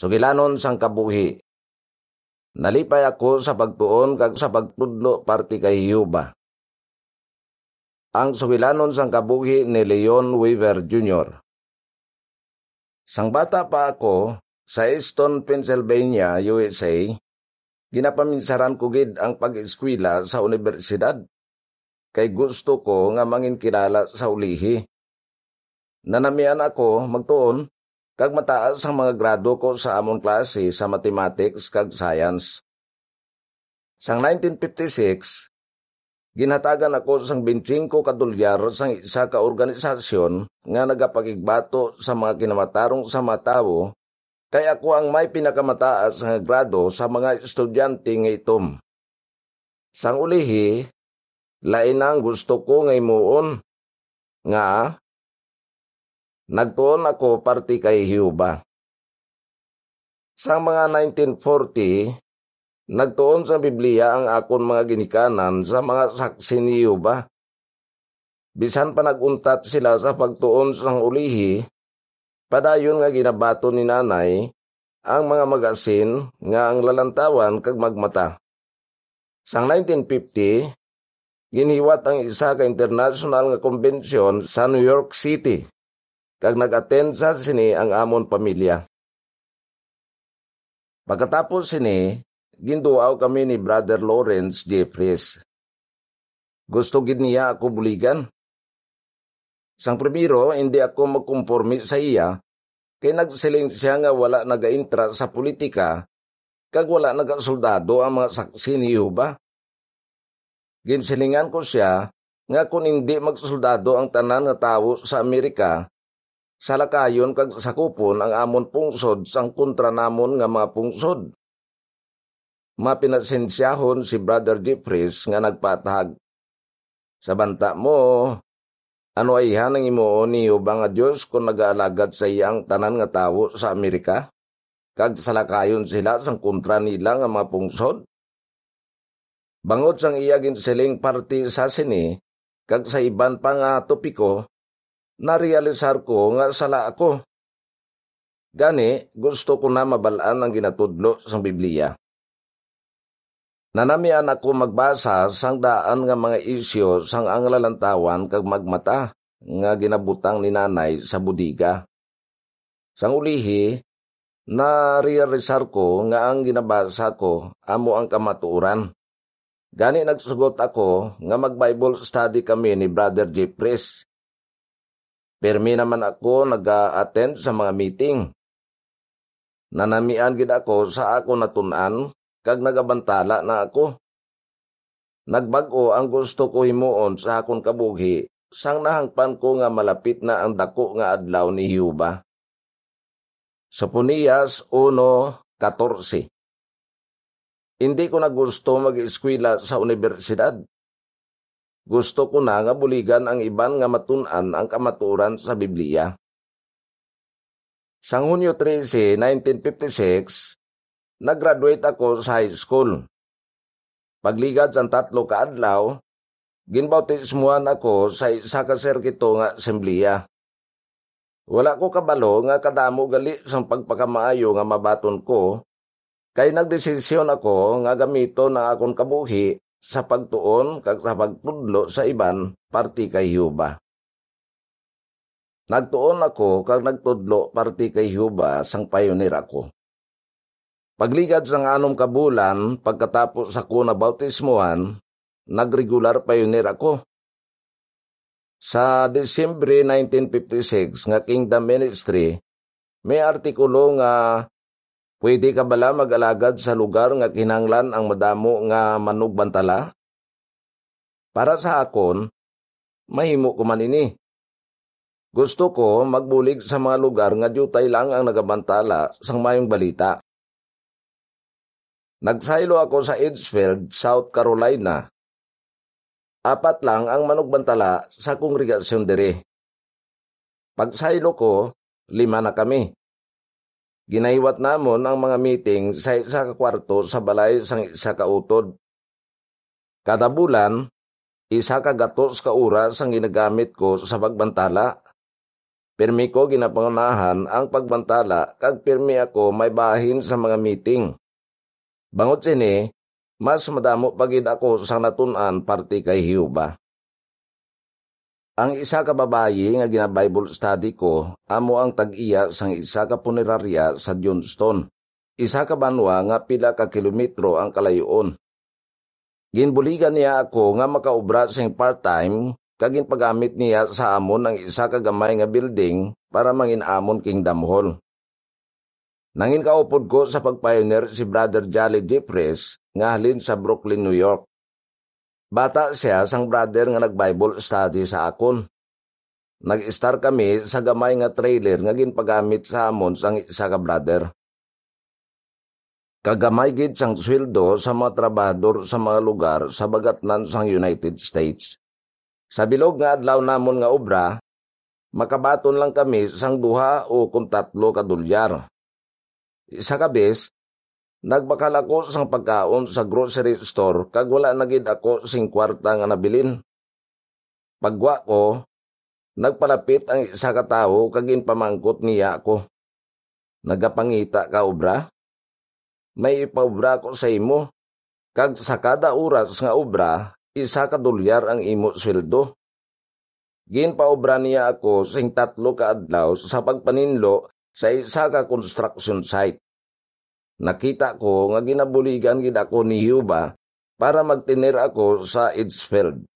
Sugilanon sang kabuhi. Nalipay ako sa pagtuon kag sa pagtudlo parti kay Hiuba. Ang sugilanon sang kabuhi ni Leon Weaver Jr. Sang bata pa ako, sa Easton, Pennsylvania, USA, ginapaminsaran ko gid ang pag-eskwela sa universidad. Kay gusto ko nga mangin kilala sa ulihi. Nanamian ako magtuon kag mataas ang mga grado ko sa amon klase sa mathematics kag science. Sang 1956, ginhatagan ako sang 25 kadolyar sang isa ka organisasyon nga nagapakigbato sa mga kinamatarong sa matawo kay ako ang may pinakamataas nga grado sa mga estudyante nga itom. Sang ulihi, lain ang gusto ko nga imuon. Nga, nagtuon ako parti kay Hiuba. Sa mga 1940, nagtuon sa Biblia ang akon mga ginikanan sa mga saksi ni Hiuba. Bisan pa naguntat sila sa pagtuon sang ulihi, Padayon nga ginabato ni nanay ang mga magasin nga ang lalantawan kag magmata. Sang 1950, giniwat ang isa ka international nga konbensyon sa New York City kag nag-attend sa sini ang amon pamilya. Pagkatapos sini, ginduaw kami ni Brother Lawrence Jeffries. Gusto gid niya ako buligan Sang primero, hindi ako magkumpormi sa iya, kay nagsiling siya nga wala nagaintra sa politika, kag wala nagasoldado ang mga saksi ni Yuba. Ginsilingan ko siya nga kung hindi magsoldado ang tanan nga tawo sa Amerika, sa lakayon kag sakupon ang amon pungsod sang kontra namon nga mga pungsod. Mapinasensyahon si Brother Jeffries nga nagpatahag. Sa banta mo, ano ay hanang imo ni ba nga Diyos kung nag-aalagad sa iyang tanan nga tawo sa Amerika? Kag salakayon sila sang kontra nila nga mga pungsod? Bangot sang iya ginsiling party sa sini, kag sa iban pa nga topiko, narealisar ko nga sala ako. Gani, gusto ko na mabalaan ang ginatudlo sang Biblia. Nanamian ako magbasa sang daan nga mga isyo sang ang lalantawan kag magmata nga ginabutang ni nanay sa budiga. Sang ulihi, na realisar ko nga ang ginabasa ko amo ang kamaturan. Gani nagsugot ako nga mag-Bible study kami ni Brother Jeffries. Permi naman ako nag-attend sa mga meeting. Nanamian gid ako sa ako natunan kag nagabantala na ako. Nagbago ang gusto ko himuon sa akon kabuhi, sang nahangpan ko nga malapit na ang dako nga adlaw ni Hiuba. Sa Punias 1.14 Hindi ko na gusto mag-eskwela sa universidad. Gusto ko na nga buligan ang iban nga matunan ang kamaturan sa Biblia. Sang Hunyo 13, 1956, nag-graduate ako sa high school. Pagligad sa tatlo ka adlaw, ginbautismuhan ako sa isa ka serkito nga asembleya. Wala ko kabalo nga kadamo gali sa pagpakamaayo nga mabaton ko, kay nagdesisyon ako nga gamito na akong kabuhi sa pagtuon kag sa pagtudlo sa iban parti kay Huba. Nagtuon ako kag nagtudlo parti kay Huba sang pioneer ako. Pagligad sa anom kabulan, pagkatapos ako na bautismuhan, nagregular pioneer ako. Sa Desembre 1956 nga Kingdom Ministry, may artikulo nga pwede ka bala mag-alagad sa lugar nga kinanglan ang madamo nga manugbantala? Para sa akon, mahimo ko man ini. Gusto ko magbulig sa mga lugar nga jutay lang ang nagabantala sang mayong balita. Nagsaylo ako sa Edgefield, South Carolina. Apat lang ang manugbantala sa kongregasyon dere. Pagsaylo ko, lima na kami. Ginaiwat namon ang mga meeting sa isa ka kwarto sa balay sang isa ka utod. Kada bulan, isa ka gatos ka oras ang ginagamit ko sa pagbantala. Pirmi ko ginapangunahan ang pagbantala kag pirmi ako may bahin sa mga meeting. Bangot sini, mas madamo pagid ako sa natunan parti kay Hiuba. Ang isa ka babayi nga gina Bible study ko, amo ang tag-iya sang isa ka punerarya sa Johnston. Isa ka banwa nga pila ka kilometro ang kalayoon. Ginbuligan niya ako nga makaubra sing part-time kagin pagamit niya sa amon ang isa ka gamay nga building para mangin amon Kingdom Hall. Nangin kaupod ko sa pagpioneer si Brother Jolly Jeffries nga halin sa Brooklyn, New York. Bata siya sang brother nga nag-Bible study sa akon. Nag-star kami sa gamay nga trailer nga ginpagamit sa amon sang isa ka brother. Kagamay gid sang sweldo sa mga trabahador sa mga lugar sa bagatnan sang United States. Sa bilog nga adlaw namon nga obra, makabaton lang kami sang duha o kung tatlo ka dolyar. Isa ka bes, nagbakal ako sang pagkaon sa grocery store kag wala na gid ako sing kwarta nga nabilin. Pagwa ko, nagpalapit ang isa ka tawo kag pamangkot niya ako. Nagapangita ka obra? May ipaobra ko sa imo. Kag sa kada oras nga obra, isa ka dolyar ang imo sweldo. Ginpaobra niya ako sing tatlo ka adlaw sa pagpaninlo sa isa ka construction site. Nakita ko nga ginabuligan gid ako ni Yuba para magtinir ako sa Edgefield.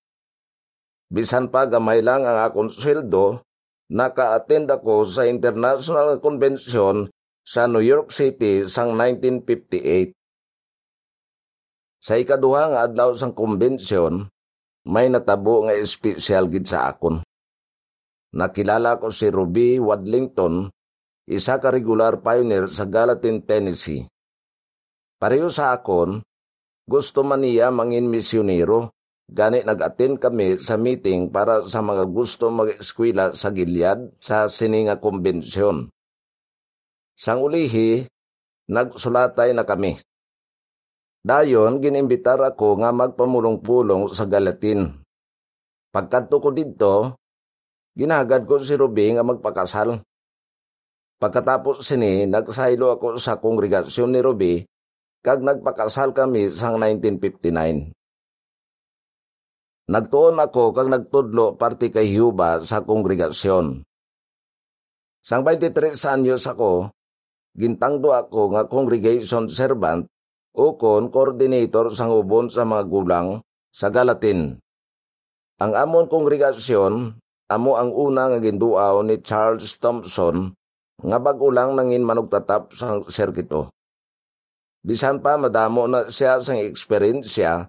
Bisan pa gamay lang ang akong sweldo, naka-attend ako sa International Convention sa New York City sang 1958. Sa ikaduha nga adlaw sang kumbensyon, may natabo nga espesyal gid sa akon. Nakilala ko si Ruby Wadlington, isa ka regular pioneer sa Gallatin, Tennessee. Pareho sa akon, gusto man niya mangin misyonero, gani nag-attend kami sa meeting para sa mga gusto mag-eskwela sa Gilead sa sininga kumbensyon. Sang ulihi, nagsulatay na kami. Dayon, ginimbitar ako nga magpamulong-pulong sa Galatin. Pagkanto ko dito, ginagad ko si Ruby nga magpakasal. Pagkatapos sini, nagsaylo ako sa kongregasyon ni Ruby kag nagpakasal kami sang 1959. Nagtuon ako kag nagtudlo parte kay Huba sa kongregasyon. Sang 23 anyos ako, gintangdo ako nga congregation servant o kon coordinator sang ubon sa mga gulang sa Galatin. Ang amon kongregasyon, amo ang una nga ginduaw ni Charles Thompson nga bag-o lang nangin manugtatap sa serkito. Bisan pa madamo na siya sang eksperyensya,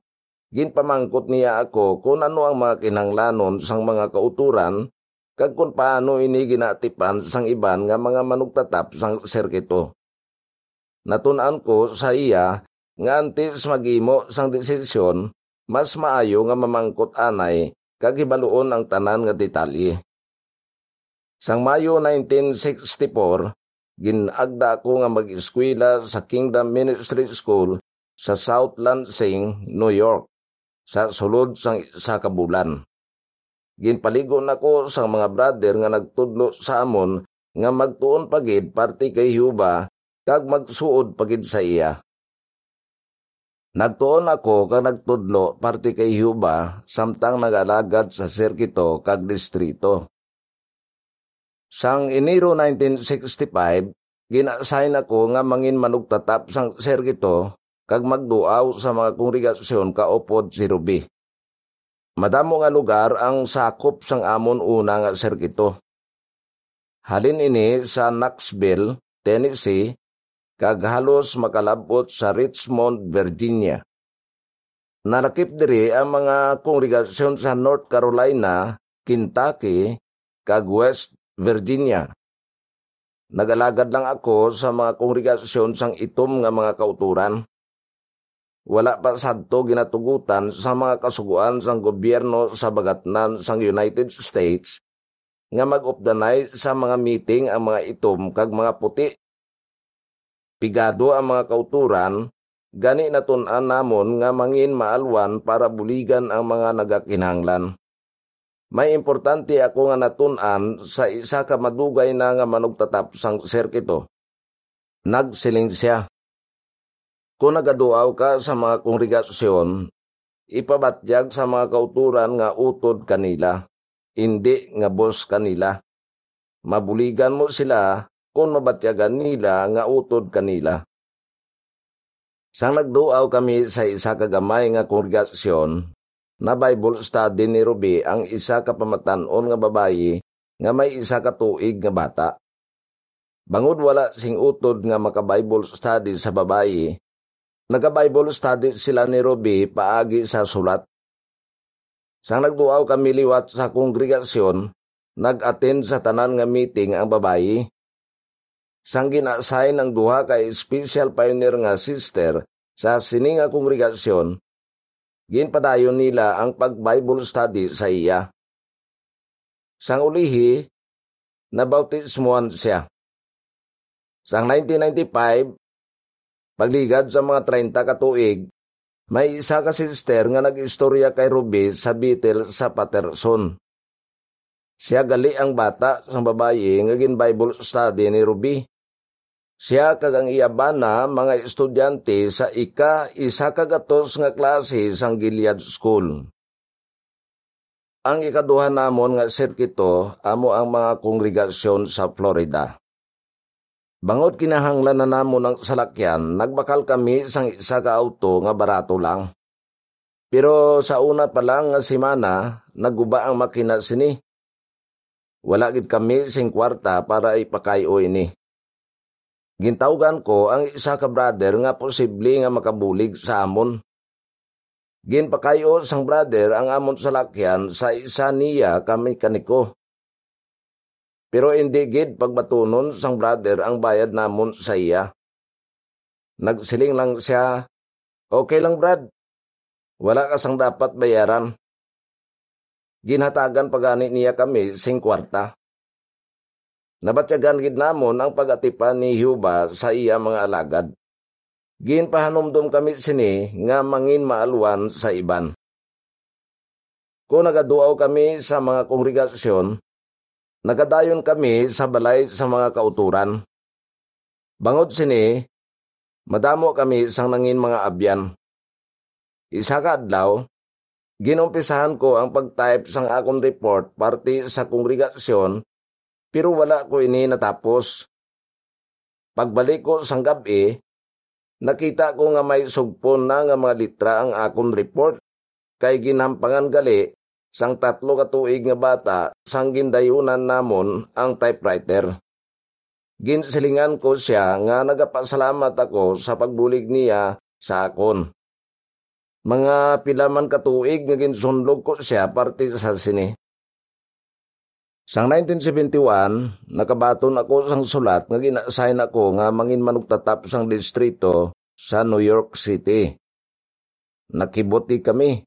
ginpamangkot niya ako kung ano ang mga kinanglanon sang mga kauturan kag kung paano ini ginatipan sang iban nga mga manugtatap sang serkito. Natunan ko sa iya nga antes magimo sang desisyon, mas maayo nga mamangkot anay kag hibaluon ang tanan nga detalye. Sang Mayo 1964, ginagda ko nga mag-eskwela sa Kingdom Ministry School sa South Lansing, New York, sa sulod sang isa ka bulan. Ginpaligo na ko sa mga brother nga nagtudlo sa amon nga magtuon pagid party kay Huba kag magsuod pagid sa iya. Nagtuon ako kag nagtudlo parte kay Huba samtang nagalagad sa sirkito kag distrito. Sang Enero 1965, gina-assign ako nga mangin manugtatap sang sirkito kag magduaw sa mga kongregasyon kaupod si Ruby. Madamo nga lugar ang sakop sang amon una nga sirkito. Halin ini sa Knoxville, Tennessee, kag halos makalabot sa Richmond, Virginia. Nalakip diri ang mga kongregasyon sa North Carolina, Kentucky, kag West Virginia. Nagalagad lang ako sa mga kongregasyon sang itom nga mga kauturan. Wala pa sadto ginatugutan sa mga kasuguan sang gobyerno sa bagatnan sang United States nga mag-opdanay sa mga meeting ang mga itom kag mga puti Pigado ang mga kauturan, gani natunan namon nga mangin maalwan para buligan ang mga nagakinanglan. May importante ako nga natunan sa isa ka madugay na nga manugtatap sang serkito. Nagsiling siya. Kung nagaduaw ka sa mga kongregasyon, ipabatyag sa mga kauturan nga utod kanila, hindi nga boss kanila. Mabuligan mo sila kung mabatyagan nila nga utod kanila. Sang nagduaw kami sa isa kagamay nga kongregasyon, na Bible study ni Ruby ang isa ka pamatanon nga babayi nga may isa ka tuig nga bata. Bangod wala sing utod nga maka-Bible study sa babayi, naga-Bible study sila ni Ruby paagi sa sulat. Sang nagduaw kami liwat sa kongregasyon, nag-attend sa tanan nga meeting ang babayi sang ginasay ng duha kay special pioneer nga sister sa sininga kongregasyon, ginpadayon nila ang pag-Bible study sa iya. Sang ulihi, nabautismuan siya. Sang 1995, pagligad sa mga 30 katuig, may isa ka sister nga nag-istorya kay Ruby sa Beetle sa Patterson. Siya gali ang bata sa babae nga gin Bible study ni Ruby. Siya kag ang iyabana mga estudyante sa ika isa kagatos nga klase sang Gilead School. Ang ikaduha namon nga sirkito amo ang mga kongregasyon sa Florida. Bangod kinahanglan na namon ng salakyan, nagbakal kami sang isa ka auto nga barato lang. Pero sa una pa lang nga simana, naguba ang makina sini. Wala gid kami sing kwarta para ipakayo ini. Gintawgan ko ang isa ka brother nga posible nga makabulig sa amon. Ginpakayo sang brother ang amon salakyan sa isa niya kami kaniko. Pero hindi gid pagbatunon sang brother ang bayad namon sa iya. Nagsiling lang siya, okay lang brad, wala ka sang dapat bayaran. Ginhatagan pagani niya kami sing kwarta. Nabatyagan gid namon ang pagatipan ni Huba sa iya mga alagad. Ginpahanumdum kami sini nga mangin maalwan sa iban. Kung nagaduaw kami sa mga kongregasyon, nagadayon kami sa balay sa mga kauturan. Bangod sini, madamo kami sang nangin mga abyan. Isa ka adlaw, ginumpisahan ko ang pag-type sang akong report parte sa kongregasyon pero wala ko ini natapos. Pagbalik ko sang gabi, nakita ko nga may sugpon na nga mga litra ang akong report kay ginampangan gali sang tatlo ka tuig nga bata sang gindayunan namon ang typewriter. Ginsilingan ko siya nga nagapasalamat ako sa pagbulig niya sa akon. Mga pilaman katuig nga ginsunlog ko siya parte sa sini. Sang 1971, nakabaton ako sang sulat nga gina-assign ako nga mangin manugtatap sang distrito sa New York City. Nakibuti kami.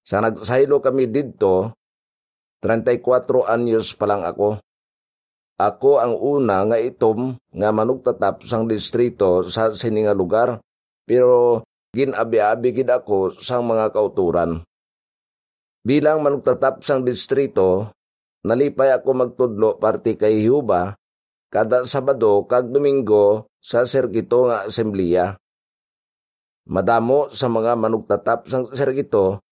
Sa nagsaylo kami didto, 34 anyos pa lang ako. Ako ang una nga itom nga manugtatap sang distrito sa sininga lugar, pero ginabi-abi gid ako sang mga kauturan. Bilang manugtatap sang distrito, nalipay ako magtudlo parte kay Yuba kada Sabado kag Domingo sa sergito nga asembleya. Madamo sa mga manugtatap sang sergito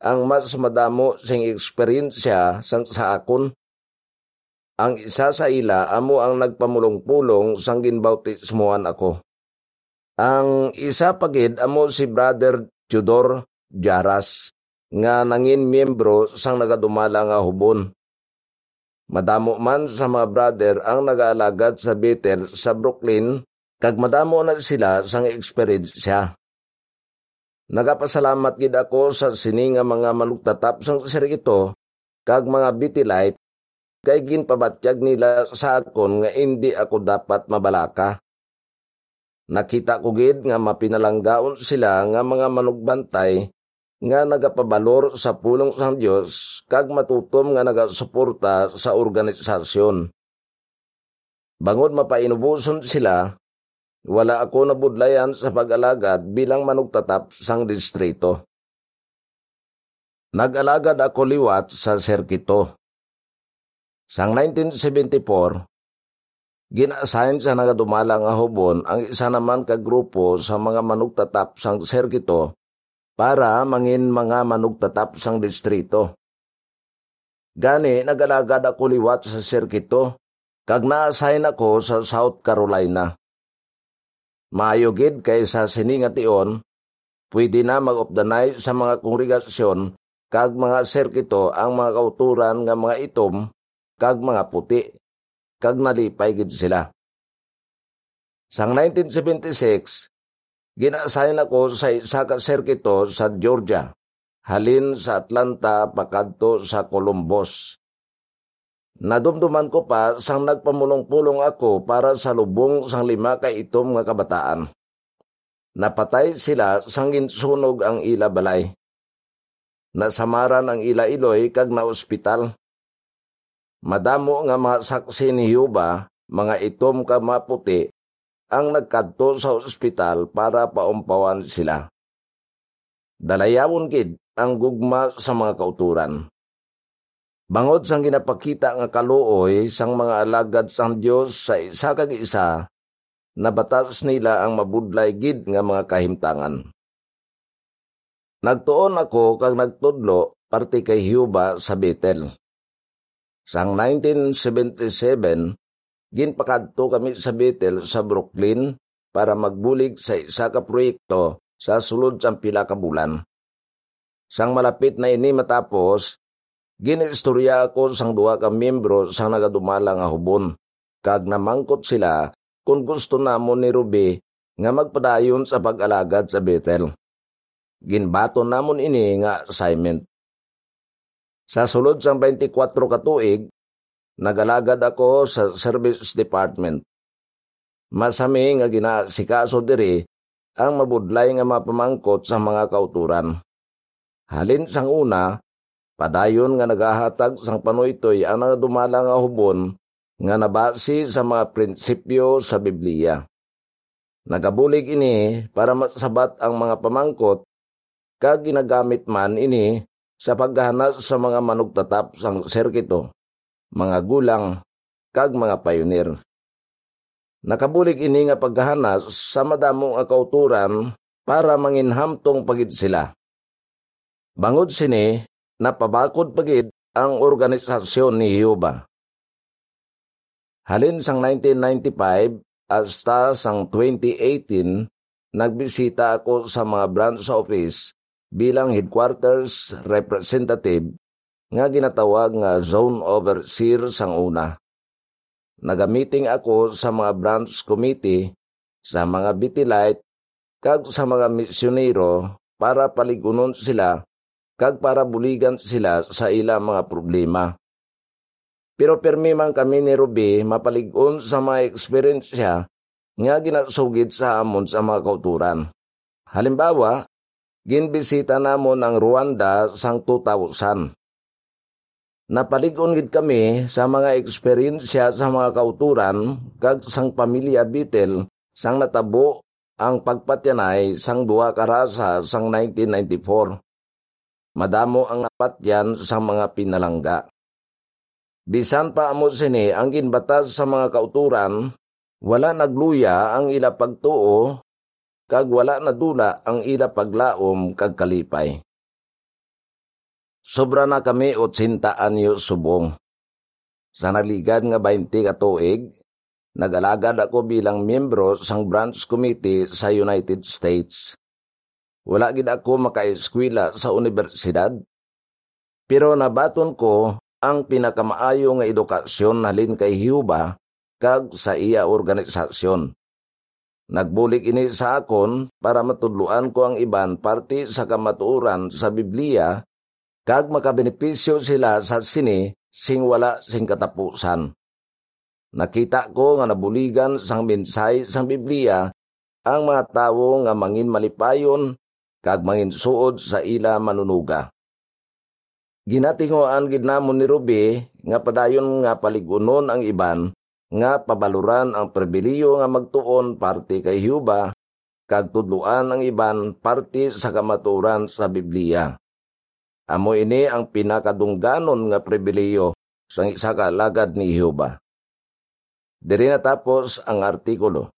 ang mas madamo sing eksperyensya sang sa akon. Ang isa sa ila amo ang nagpamulong-pulong sang ginbautismuhan ako. Ang isa pagid amo si Brother Tudor Jaras nga nangin miyembro sang nagadumala nga hubon. Madamo man sa mga brother ang nag-aalagad sa Bethel sa Brooklyn, kag madamo na sila sang experience. Nagapasalamat gid ako sa sininga mga manugtatap sang sergito kag mga Bethelite kay ginpabatyag nila sa akon nga hindi ako dapat mabalaka. Nakita ko gid nga mapinalanggaon sila nga mga manugbantay nga nagapabalor sa pulong sang Dios kag matutom nga nagasuporta sa organisasyon. Bangod mapainubuson sila, wala ako nabudlayan sa pag-alagad bilang manugtatap sang distrito. Nag-alagad ako liwat sa serkito. Sang 1974, gina-assign sa nagadumalang nga hubon ang isa naman ka grupo sa mga manugtatap sang serkito para mangin mga manugtatap sang distrito. Gani, nagalagad ako liwat sa serkito, kag na-assign ako sa South Carolina. Maayo gid kay sa sininga tion, pwede na mag-opdanize sa mga kongregasyon kag mga serkito ang mga kauturan nga mga itom kag mga puti kag nalipay gid sila. Sang 1976, ginasay ako sa isa ka serkito sa Georgia, halin sa Atlanta pakadto sa Columbus. Nadumduman ko pa sang nagpamulong-pulong ako para sa lubong sang lima ka itom nga kabataan. Napatay sila sang ginsunog ang ila balay. Nasamaran ang ila iloy kag na ospital. Madamo nga mga saksi ni Yuba, mga itom ka maputi, ang nagkadto sa ospital para paumpawan sila. Dalayawon kid ang gugma sa mga kauturan. Bangod sang ginapakita nga kaluoy sang mga alagad sang Dios sa isa kag isa, nabatas nila ang mabudlay gid nga mga kahimtangan. Nagtuon ako kag nagtudlo parte kay Hiuba sa Bethel. Sang 1977, ginpakadto kami sa Bethel sa Brooklyn para magbulig sa isa ka proyekto sa sulod sa pila ka bulan. Sang malapit na ini matapos, ginistorya ako sang duha ka miyembro sa nagadumala nga hubon, kag namangkot sila kung gusto namo ni Ruby nga magpadayon sa pag-alagad sa Bethel. Ginbaton namon ini nga assignment. Sa sulod sang 24 katuig, nagalagad ako sa service department. Masami nga ginasikaso diri ang mabudlay nga mapamangkot sa mga kauturan. Halin sang una, padayon nga nagahatag sang panuytoy ang dumala nga hubon nga nabasi sa mga prinsipyo sa Biblia. Nagabulig ini para masabat ang mga pamangkot kag ginagamit man ini sa paghahanap sa mga manugtatap sang serkito, mga gulang, kag mga pioneer. Nakabulig ini nga paghahanap sa madamong akauturan para manginhamtong pagid sila. Bangod sini, napabakod pagid ang organisasyon ni Jehovah. Halin sang 1995 hasta sang 2018, nagbisita ako sa mga branch office bilang headquarters representative nga ginatawag nga zone overseer sang una. Nagamiting ako sa mga branch committee, sa mga bitilite, kag sa mga misyonero para paligunon sila kag para buligan sila sa ila mga problema. Pero permi man kami ni Ruby mapaligon sa mga eksperyensya nga ginasugid sa amon sa mga kauturan. Halimbawa, ginbisita namon ang Rwanda sang 2000. Napaligon gid kami sa mga eksperyensya sa mga kauturan kag sang pamilya Beatle sang natabo ang pagpatyanay sang duha karasa sang 1994. Madamo ang napatyan sa mga pinalangga. Bisan pa amo sini ang ginbatas sa mga kauturan, wala nagluya ang ila pagtuo kag wala na dula ang ila paglaom kag kalipay. Sobra na kami o tsintaan yo subong. Sa naligad nga 20 katuig, nagalagad ako bilang miyembro sang branch committee sa United States. Wala gid ako makaeskwela sa universidad, pero nabaton ko ang pinakamaayo nga edukasyon halin kay Hiuba kag sa iya organisasyon. Nagbulik ini sa akon para matudluan ko ang iban parte sa kamatuuran sa Biblia kag makabenepisyo sila sa sini sing wala sing katapusan. Nakita ko nga nabuligan sang minsay sang Biblia ang mga tawo nga mangin malipayon kag mangin suod sa ila manunuga. Ginatingoan gid namon ni Ruby nga padayon nga paligunon ang iban nga pabaluran ang pribiliyo nga magtuon parte kay Huba kag tudluan ang iban parte sa kamaturan sa Biblia. Amo ini ang pinakadungganon nga pribiliyo sa isa ka alagad ni Jehova. Diri natapos ang artikulo.